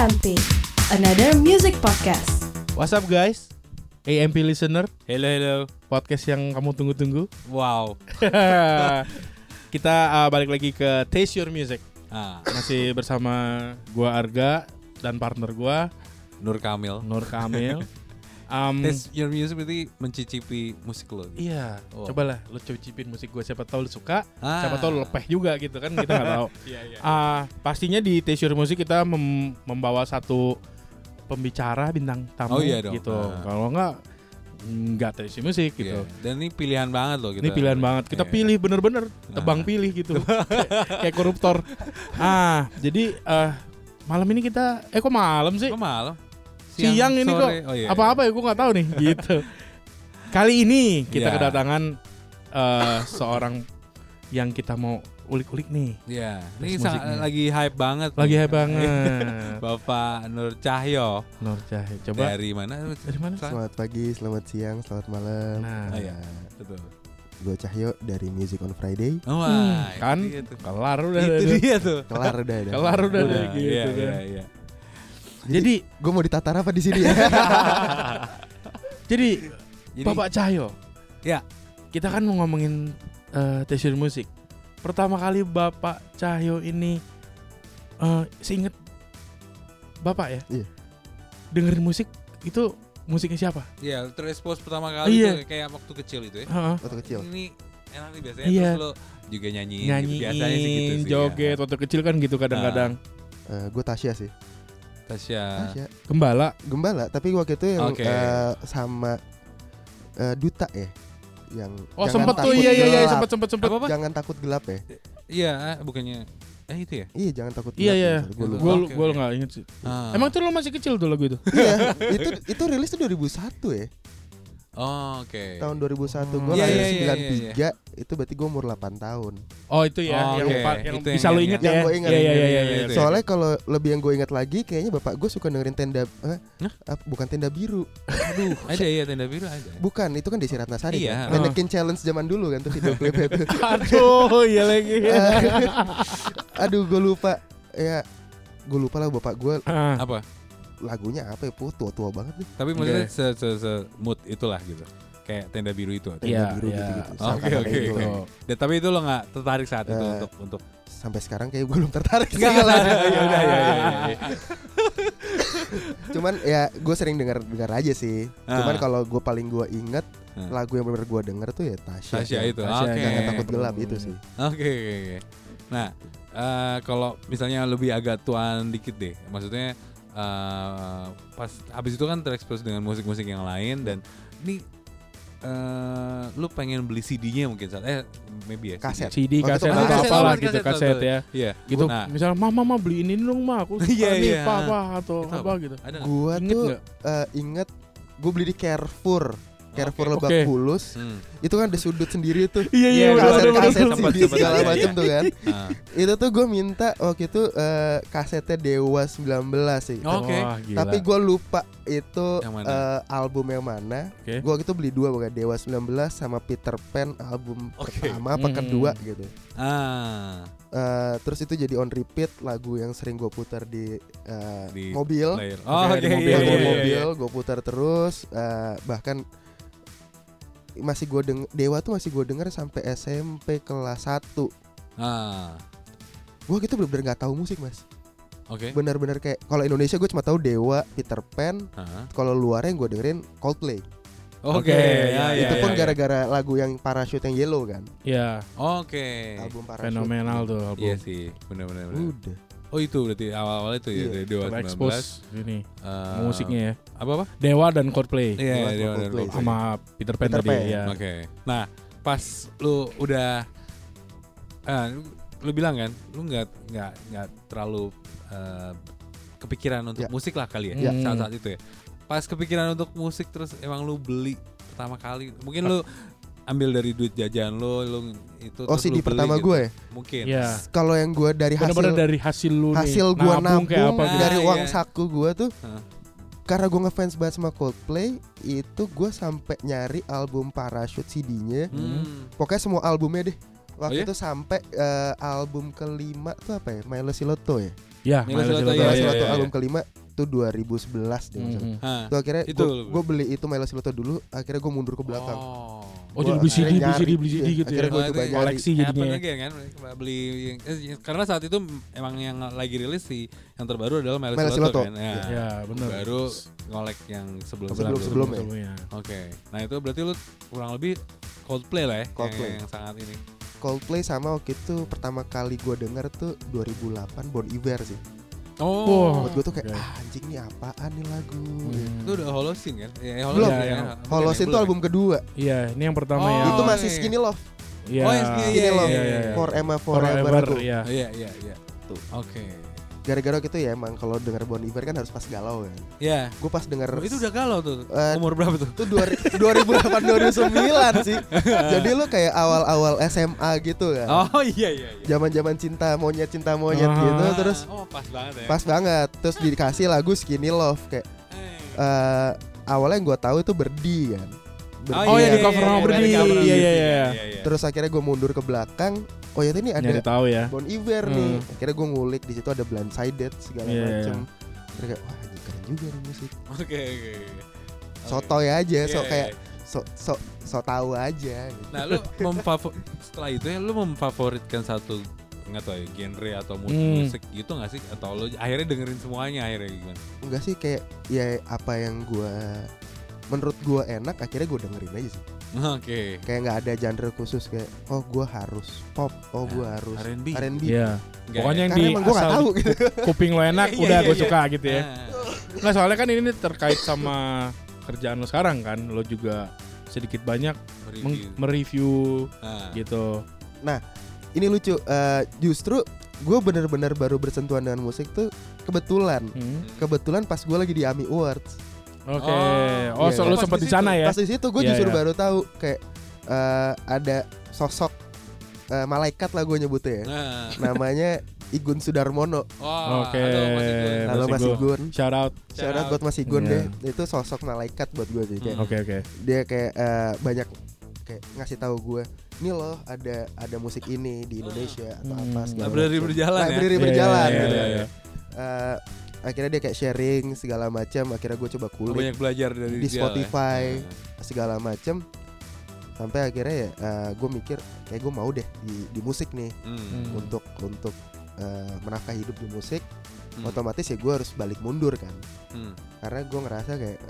AMP, another music podcast. What's up guys? AMP listener, Hello hello. podcast yang kamu tunggu-tunggu. Wow. Kita uh, balik lagi ke Taste Your Music. Ah, Masih bersama gua Arga dan partner gua Nur Kamil. Nur Kamil. Um, Taste your music berarti mencicipi musik lo. gitu. Iya, Oh. cobalah lu cicipin musik gue siapa tahu lu suka, Ah. siapa tahu lu lepeh juga gitu kan kita nggak tahu. Iya iya. Ah, pastinya di Taste Your Music kita mem- membawa satu pembicara bintang tamu Oh iya dong. gitu. Ah. Kalau nggak nggak Taste Your Music gitu. Iya. Dan ini pilihan banget loh kita. Ini pilihan banget. Kita Iya. pilih bener-bener tebang Ah. pilih gitu. kayak, kayak koruptor. Ah, jadi eh malam ini kita eh kok malam sih? Oh, malam. Siang, ini kok sore. Oh, iya. Apa-apa ya gue nggak tahu nih gitu. Kali ini kita Iya. kedatangan eh seorang yang kita mau ulik-ulik nih. Iya. Terus Ini sangat- musiknya. lagi hype banget. Lagi nih. hype banget. Bapak Nur Cahyo Nur Cahyo. Coba dari mana? dari mana? Selamat. Selamat pagi, selamat siang, selamat malam. Nah, Oh, iya. Betul. Gue Cahyo dari Music on Friday. Oh, Hmm, wah, kan itu kelar udah. Itu dia tuh. Kelar udah. Kelar udah gitu iya, kan. iya, iya. Jadi Gue mau ditatar apa di sini ya? jadi Jadi, Bapak Cahyo. Ya. Kita kan mau ngomongin uh, Tasir musik. Pertama kali Bapak Cahyo ini eh seinget Bapak ya? Iya. Dengerin musik itu musiknya siapa? Iya, terexpose pertama kali Iya. tuh kayak waktu kecil itu ya. Heeh. Waktu kecil. Ini enak nih biasanya Iya. terus lo juga nyanyiin, gitu. Nyanyiin, biasanya sih gitu sih. joget waktu kecil kan gitu kadang-kadang. gue Tasya sih. Ya. Tasya. Tasya. Gembala. Gembala, tapi waktu itu yang Oke. eh, sama eh, duta ya. Yang Oh sempet tuh iya iya iya gelap. sempet sempet sempet. Apa, apa? Jangan takut gelap ya. Iya, bukannya eh itu ya? Iya, jangan takut gelap. Iya iya. Gue Gua Gue gue oke. nggak inget sih. Ah. Emang tuh lo masih kecil tuh lagu itu? Iya, itu itu rilis tuh 2001 ya. Oh, oke. Tahun 2001 gue Iya, lahir iya, iya, 93, itu berarti gue umur 8 tahun. Oh itu ya Oh, yang, pa- yang Itu yang- bisa lo yang- inget yang ya. gua inget. Iya iya iya iya. Itu iya. ya. Soalnya kalau lebih yang gue ingat lagi, kayaknya bapak gue suka dengerin tenda, eh, ap- bukan tenda biru. Aduh, Ada ya tenda biru ada. bukan itu kan Desi Ratnasari Iya. kan. Mannequin Challenge zaman dulu kan tuh video klipnya tuh. Aduh iya lagi. Aduh, gue lupa. Ya, gue lupa lah bapak gue Ah, Apa? Lagunya apa ya? Puh, tua-tua banget nih. Tapi maksudnya se, se, se mood itulah gitu. Kayak tenda biru itu. Tenda Iya, biru iya. gitu-gitu. Oke, Sama kayak oke, itu. oke. Dan tapi itu lo nggak tertarik saat itu Eh, untuk untuk Sampai sekarang kayak gue belum tertarik sih. Enggak lah. Ya udah ya ya. ya. Cuman ya gue sering denger dengar aja sih. Cuman Ah. kalau gue paling gue inget Ah. lagu yang bener gue denger tuh ya Tasya. Tasya itu. Tasya, Oke. Jangan takut gelap itu sih. Oke oke oke. Nah, eh, kalau misalnya lebih agak tuan dikit deh, maksudnya eh, pas habis itu kan terekspos dengan musik-musik yang lain dan ini eh lu pengen beli CD-nya mungkin saat eh maybe ya Kaset. CD itu kaset kaset. atau Kaset, apalah kaset, gitu kaset, kaset ya. Iya. Gitu. Nah, Misalnya mama mama beli ini dong mah aku suka Iya, nih iya. papa atau apa gitu. ada? Gua tuh nggak? eh, inget gue beli di Carrefour. Carrefour Oke. Lebak Oke. Bulus. Hmm. Itu kan ada sudut sendiri tuh. Iya Iya, Kaset-kaset CD sempet, segala iya, macam iya. tuh kan. Ah. Itu tuh gue minta waktu itu eh, kasetnya Dewa 19 sih. Oke. Tapi gue lupa itu Yang eh, album yang mana. Oke. Gue waktu itu beli dua bukan Dewa 19 sama Peter Pan album pertama apa Hmm. kedua gitu. Ah. Eh, terus itu jadi on repeat lagu yang sering gue putar di, eh, Di mobil. Player. Oh, di oke. mobil, iya, iya, iya, mobil iya. gue putar terus eh, bahkan masih gue deng Dewa tuh masih gue denger sampai SMP kelas 1 Ah. gue gitu bener-bener nggak tahu musik mas Oke. bener-bener kayak kalau Indonesia gue cuma tahu Dewa Peter Pan Ah. kalau luarnya gue dengerin Coldplay Oke. Oke, ya, iya, itu ya, pun ya. gara-gara lagu yang Parachute yang Yellow kan Iya, Oke. album Parachute fenomenal tuh album. Iya sih, benar-benar. benar. udah Oh itu berarti awal-awal itu ya Iya. dari Dewa 19. Terekspos ini eh, musiknya ya. Apa apa? Dewa dan Coldplay Iya, Dewa Dewa sama dan Coldplay. Coldplay. sama Peter Pan Peter tadi Pan. ya. Oke. Nah, pas lu udah ah, lu- bilang kan, lu nggak nggak nggak terlalu eh, kepikiran untuk Ya. musik lah kali ya Ya. saat-saat itu ya. Pas kepikiran untuk musik terus emang lu beli pertama kali, mungkin lu ambil dari duit jajan lu, lu itu oh CD pertama gitu. gue ya Mungkin. Iya. kalau yang gue dari hasil Bener-bener dari hasil lu nih. hasil gue nabung, kayak apa gitu. dari Ah, uang iya. saku gue tuh Hah. karena gue ngefans banget sama Coldplay itu gue sampai nyari album Parachute CD-nya Hmm. pokoknya semua albumnya deh waktu Oh iya? itu sampai eh, album kelima tuh apa ya Milo Siloto ya Ya, Milo Siloto, Siloto, iya, iya, Siloto iya. album kelima itu 2011 deh maksudnya. Mhm. Hah. Itu akhirnya Itu gue beli itu Milo Siloto dulu, akhirnya gue mundur ke belakang. Oh. Oh, jadi beli CD, akhirnya beli CD, beli CD iya, gitu ya. akhirnya gua Wah, coba koleksi jadinya. again kan beli yang- eh, karena saat itu emang yang lagi rilis si yang terbaru adalah Milo Milo Siloto kan ya. Ya, benar. baru ngolek yang sebelum ya. sebelumnya. Oke, nah itu berarti lu kurang lebih Coldplay lah ya, yang- Coldplay. Yang, sangat ini. Coldplay sama waktu itu pertama kali gue denger tuh 2008 Bon Iver sih. Oh, Wah. Buat gue tuh kayak ah, anjing nih apaan nih lagu. Hmm. itu udah Holocene kan? Ya, Belum. ya, Ya, ya. Tuh ya? album kedua. Iya, ini yang pertama Oh, ya. itu masih. Skinny Love. Iya. Oh, yang Skinny, Skinny Love. iya. For Emma Forever, Forever, tuh. iya. Iya, iya, iya. Tuh. Oke. Gara-gara gitu ya emang kalau denger Bon Iver kan harus pas galau kan. Ya. Gue pas denger Oh, itu udah galau tuh. Eh, Umur berapa tuh? itu 2008 2009 sih. Jadi lu kayak awal-awal SMA gitu kan. Oh iya iya iya. Zaman-zaman cinta monyet cinta monyet Ah. gitu terus oh pas banget ya. pas banget terus dikasih lagu Skinny Love kayak Eh. eh awalnya yang gue tahu itu Berdi kan. Berdi Oh, iya, yang- di cover sama yang Berdi. Iya, gitu. iya, iya. Terus akhirnya gue mundur ke belakang. Oh ya ini ada Nyari tahu ya. Bon Iver Hmm. nih. Akhirnya gue ngulik di situ ada Blindsided segala Iya, iya, macem. Terus kayak wah ini keren juga nih musik. Oke oke. oke. Sotoy aja, Iya, so iya, kayak iya. so so so tahu aja. Gitu. Nah lu memfavor setelah itu ya lu memfavoritkan satu nggak tahu ya genre atau musik, Hmm. musik gitu nggak sih atau lu akhirnya dengerin semuanya akhirnya gimana? Enggak sih kayak ya apa yang gue menurut gue enak akhirnya gue dengerin aja sih. Oke. Kayak nggak ada genre khusus kayak oh gue harus pop, oh gue Nah, harus R&B. R&B. Iya. Nggak Pokoknya ya? yang Karena di nggak asal tahu gitu. kuping lo enak, Iya, udah gue iya. suka gitu ya. Nah, Nggak soalnya kan ini terkait sama kerjaan lo sekarang kan, lo juga sedikit banyak review. meng- mereview Nah, gitu. Ini lucu. eh, justru gue bener-bener baru bersentuhan dengan musik tuh kebetulan. Hmm. Kebetulan pas gue lagi di AMI Awards. Oke. Oh, Oh, iya, so sempat di sana ya? Pas di situ gue Iya, justru iya. baru tahu kayak eh, ada sosok eh, malaikat lah gue nyebutnya ya. Nah. Namanya Igun Sudarmono. Wah, Oke. halo, Mas Igun. Eh, Halo Mas Igun. Shout out. Shout out out. buat Mas Igun Iya. deh. Itu sosok malaikat buat gue sih kayak Hmm. Oke oke. dia kayak eh, banyak kayak ngasih tahu gue nih loh ada ada musik ini di Indonesia atau Hmm. apa segala Library berjalan ya. Library Iya, berjalan iya, gitu. iya, iya. Eh, akhirnya dia kayak sharing segala macam akhirnya gue coba kulik banyak belajar dari Di dia ya. Spotify. Nah. segala macam sampai akhirnya ya gue mikir kayak gue mau deh di di musik nih Hmm. Untuk untuk eh, menafkahi hidup di musik Hmm. otomatis ya gue harus balik mundur kan Hmm. karena gue ngerasa kayak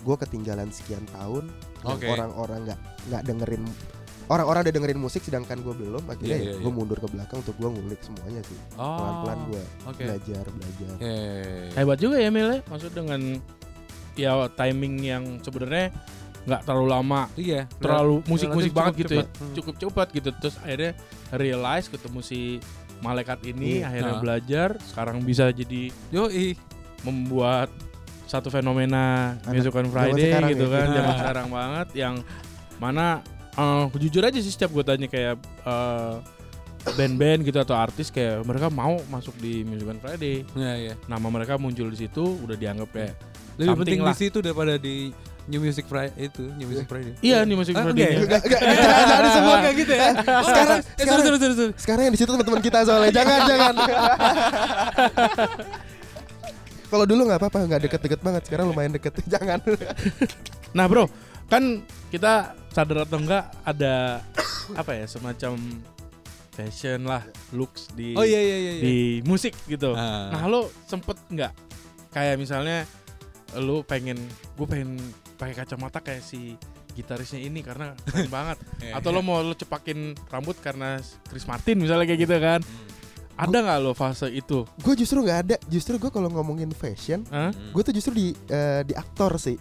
gue ketinggalan sekian tahun Oke. orang-orang nggak nggak dengerin orang-orang udah dengerin musik sedangkan gue belum akhirnya Iya, ya iya, gue iya. mundur ke belakang untuk gue ngulik semuanya sih Oh. pelan-pelan gue Oke. belajar belajar Oke. Hebat juga ya Mil ya. Maksud dengan ya timing yang sebenarnya nggak terlalu lama, Iya. terlalu musik-musik relatif banget gitu ya. Hmm. Cukup cepat gitu. Terus akhirnya realize ketemu si malaikat ini, Iya. akhirnya Nah. belajar, sekarang bisa jadi Yoi. membuat satu fenomena Anak Music on Friday gitu ya. kan, Nah. zaman sekarang banget yang mana eh, jujur aja sih setiap gue tanya kayak eh, band-band gitu atau artis kayak mereka mau masuk di Music on Friday. Iya, iya. Nama mereka muncul di situ udah dianggap kayak Lebih penting lah. di situ daripada di New Music Friday itu, New Music Friday. iya nih Music Ah, Friday. enggak ya? Nggak- nggak- jangan jangan disebut kayak gitu ya Sekarang, sekarang eh, sorry, sorry, sorry, sorry. sekarang yang di situ teman-teman kita soalnya jangan jangan kalau dulu nggak apa-apa nggak deket-deket banget sekarang lumayan deket jangan Nah bro, kan kita sadar atau enggak ada apa ya semacam fashion lah, looks di Oh iya iya iya. iya. di musik gitu. Ah. Nah lo sempet nggak kayak misalnya lo pengen gue pengen pakai kacamata kayak si gitarisnya ini karena keren banget. Eh, Atau lo mau lo cepakin rambut karena Chris Martin misalnya kayak gitu kan? Hmm. Ada nggak lo fase itu? gue justru nggak ada justru gue kalau ngomongin fashion? Hmm. gue tuh justru di eh, di aktor sih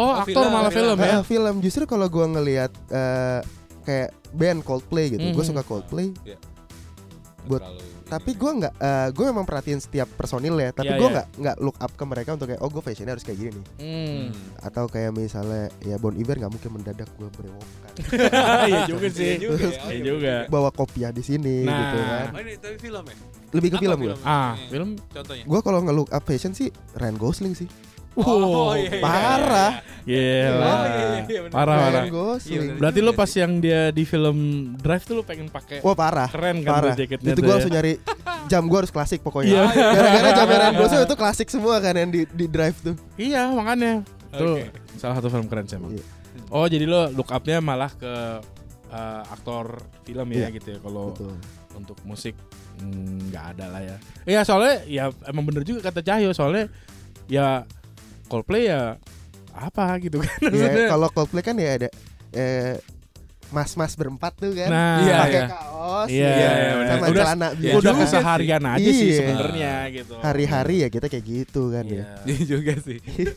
Oh, Oh, aktor film, malah film. film, ya? Film justru kalau gue ngelihat eh, kayak band Coldplay gitu gue Mhm. suka Coldplay buat- Terlalu ini. tapi gue nggak gue memang perhatiin setiap personil ya tapi Iya, gue iya. nggak nggak look up ke mereka untuk kayak oh gue fashionnya harus kayak gini nih Hmm. atau kayak misalnya ya Bon Iver nggak mungkin mendadak gue berewokan Iya juga sih. Iya juga ya, Iya oke, juga. bawa kopiah di sini Nah. gitu kan Oh ini tapi film ya? lebih ke Apa film gue filmnya? Ah, Iya. film. Contohnya. gue kalau nge-look up fashion sih Ryan Gosling sih Oh, iya, iya, parah. Iya. Oh, iya, iya, iya, bener. Parah, parah. Ryan Gosling Iya, Berarti juga lo pas yang dia di film Drive tuh lo pengen pakai wah parah keren kan parah jaketnya itu tuh gue ya? langsung nyari jam gua harus klasik Iya. pokoknya. Gara-gara jam Randoso itu klasik semua kan yang di, di drive tuh. Iya makanya Tuh Oke. salah satu film keren sih emang. Iya. Oh jadi lo look up-nya malah ke eh, aktor film ya Iya. gitu ya. Kalau untuk musik mm, nggak ada lah ya. Iya soalnya ya emang bener juga kata Cahyo soalnya ya Coldplay ya apa gitu kan. Iya, Maksudnya, kalau Coldplay kan ya ada eh, mas-mas berempat tuh kan. Nah, Iya, pakai iya. kaos Iya, ya, iya, benar. sama Udah- celana Iya, biru. udah juga keseharian aja sih Iya. sebenarnya gitu. Hari-hari ya kita kayak gitu kan Iya. ya. Iya juga sih. Iya.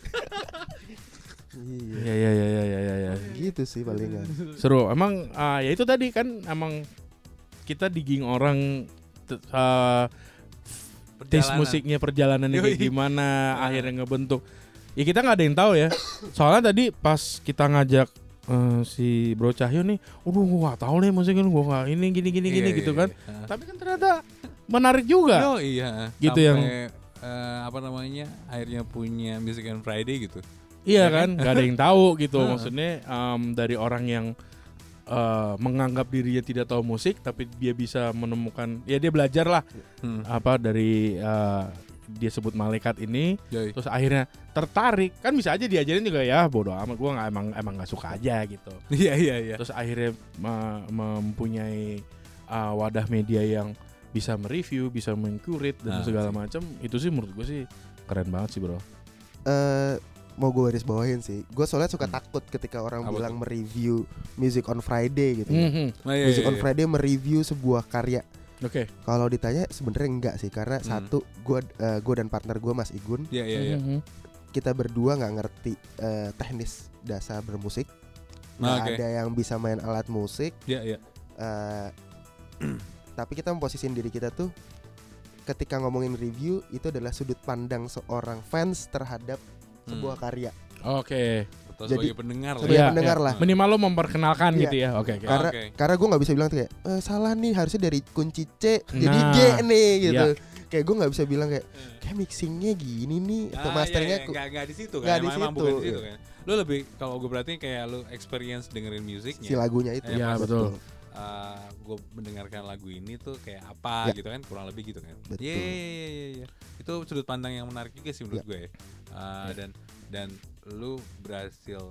Iya iya iya iya iya iya. Gitu sih palingan. Seru. Emang ah, ya itu tadi kan emang kita digging orang ah, taste Perjalanan. musiknya perjalanannya kayak gimana akhirnya ngebentuk. Ya kita nggak ada yang tahu ya. Soalnya tadi pas kita ngajak eh, si Bro Cahyo nih, "Waduh, gua gak tahu nih musiknya gua gak ini gini gini gini Iya, gitu iya, kan." iya. Tapi kan ternyata menarik juga. Oh iya. Gitu Sampai, yang- eh, apa namanya? Akhirnya punya Music and Friday gitu. Iya Ya kan, kan? nggak ada yang tahu gitu. Maksudnya em, dari orang yang eh, menganggap dirinya tidak tahu musik, tapi dia bisa menemukan, ya dia belajar lah Hmm. apa dari dia sebut malaikat ini, Yoi. terus akhirnya tertarik. Kan bisa aja diajarin juga ya, bodoh amat. Gua nggak emang emang nggak suka aja gitu. Iya iya iya. Terus akhirnya me- mempunyai eh, wadah media yang bisa mereview, bisa mengkurit dan Nah, segala macam. Itu sih menurut gue sih keren banget sih bro. eh mau gue garis bawahin sih. Gue soalnya suka Hmm. takut ketika orang Apa bilang mereview Music on Friday gitu. ya. Mhm. Oh, iya, Music iya, on iya. Friday mereview sebuah karya. Oke. Kalau ditanya sebenarnya enggak sih karena Hmm. satu gue gue dan partner gue Mas Igun Iya iya iya. Mhm. kita berdua nggak ngerti eh, teknis dasar bermusik. Nggak Nah, oke. ada yang bisa main alat musik. Iya iya. eh, tapi kita memposisiin diri kita tuh ketika ngomongin review itu adalah sudut pandang seorang fans terhadap sebuah karya. Oke. Atau Jadi, sebagai pendengar sebagai Iya, pendengar iya. lah. Minimal lo memperkenalkan Iya. gitu ya. Oke, oke. Karena Oke. karena gue nggak bisa bilang kayak "Eh, salah nih harusnya dari kunci C jadi Nah, G nih gitu. iya. Kayak gue nggak bisa bilang kayak kayak mixingnya gini nih atau Ah, masteringnya iya, iya. ku- nggak nggak di situ kan nggak di situ, bukan di situ kan lu lebih kalau gue berarti kayak lu experience dengerin musiknya si lagunya itu. Iya, betul. gue mendengarkan lagu ini tuh kayak apa Ya. gitu kan kurang lebih gitu kan Betul. Iya iya iya iya iya. itu sudut pandang yang menarik juga sih Ya. menurut gue ya. Uh, dan dan lu berhasil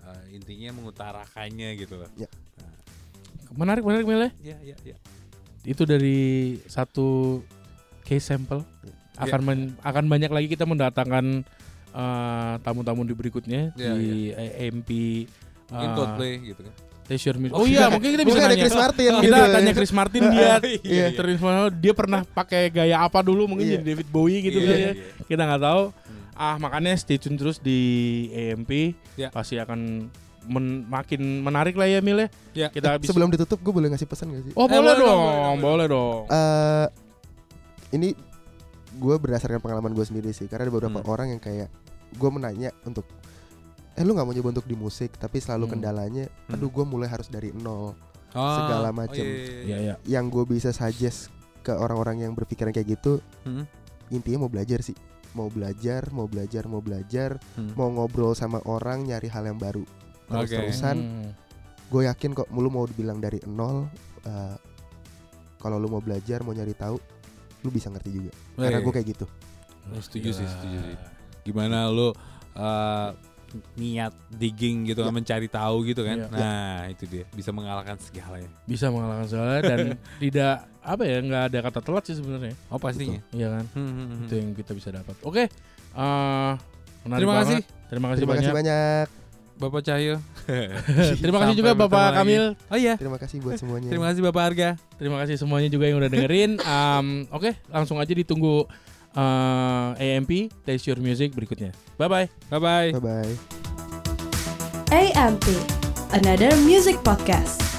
uh, intinya mengutarakannya gitu loh Ya. Menarik, menarik, Mele. Iya iya iya Itu dari satu case sample. Akan men- akan banyak lagi kita mendatangkan eh, tamu-tamu di berikutnya Iya, di AMP mungkin eh, Coldplay gitu kan Leisure Music. Oh iya, mungkin kita bisa nanya. Chris Martin kita gitu. tanya Chris Martin dia Iya. terus dia pernah pakai gaya apa dulu mungkin Iya. jadi David Bowie gitu Iya, kan iya, ya. iya. Kita nggak tahu. Hmm. Ah makanya stay tune terus di AMP. Ya. Pasti akan men- makin menarik lah ya Mil ya. Ya. Kita habis Sebelum ditutup gue boleh ngasih pesan gak sih? Oh Eh, boleh boleh dong, dong, boleh dong, boleh dong. eh ini gue berdasarkan pengalaman gue sendiri sih karena ada beberapa Hmm. orang yang kayak gue menanya untuk eh lu nggak mau nyoba untuk di musik tapi selalu Hmm. kendalanya Hmm. aduh gue mulai harus dari nol Oh, Segala oh, macem. iya, iya, iya. Iya ya. yang gue bisa suggest ke orang-orang yang berpikiran kayak gitu Hmm. intinya mau belajar sih mau belajar mau belajar mau belajar Hmm. mau ngobrol sama orang nyari hal yang baru terus terusan Hmm. gue yakin kok lu mau dibilang dari nol eh, kalau lu mau belajar mau nyari tahu lu bisa ngerti juga Oh, karena iya, gue kayak gitu Oh, setuju sih, setuju sih. Gimana lu uh, niat digging gitu Ya. mencari tahu gitu kan. Iya. Nah, itu dia bisa mengalahkan segalanya. Bisa mengalahkan segala dan tidak apa ya nggak ada kata telat sih sebenarnya. Oh, pastinya. Iya kan? Hmm, hmm, hmm. Itu yang kita bisa dapat. Oke. eh menarik Terima banget. kasih. Terima kasih terima banyak. kasih banyak Bapak Cahyo. Terima kasih juga Bapak lagi. Kamil. Oh iya. terima kasih buat semuanya Terima kasih Bapak Arga. Terima kasih semuanya juga yang udah dengerin. Am, Oke, langsung aja ditunggu eh, AMP Taste Your Music berikutnya. Bye bye. Bye bye. bye bye AMP, another music podcast.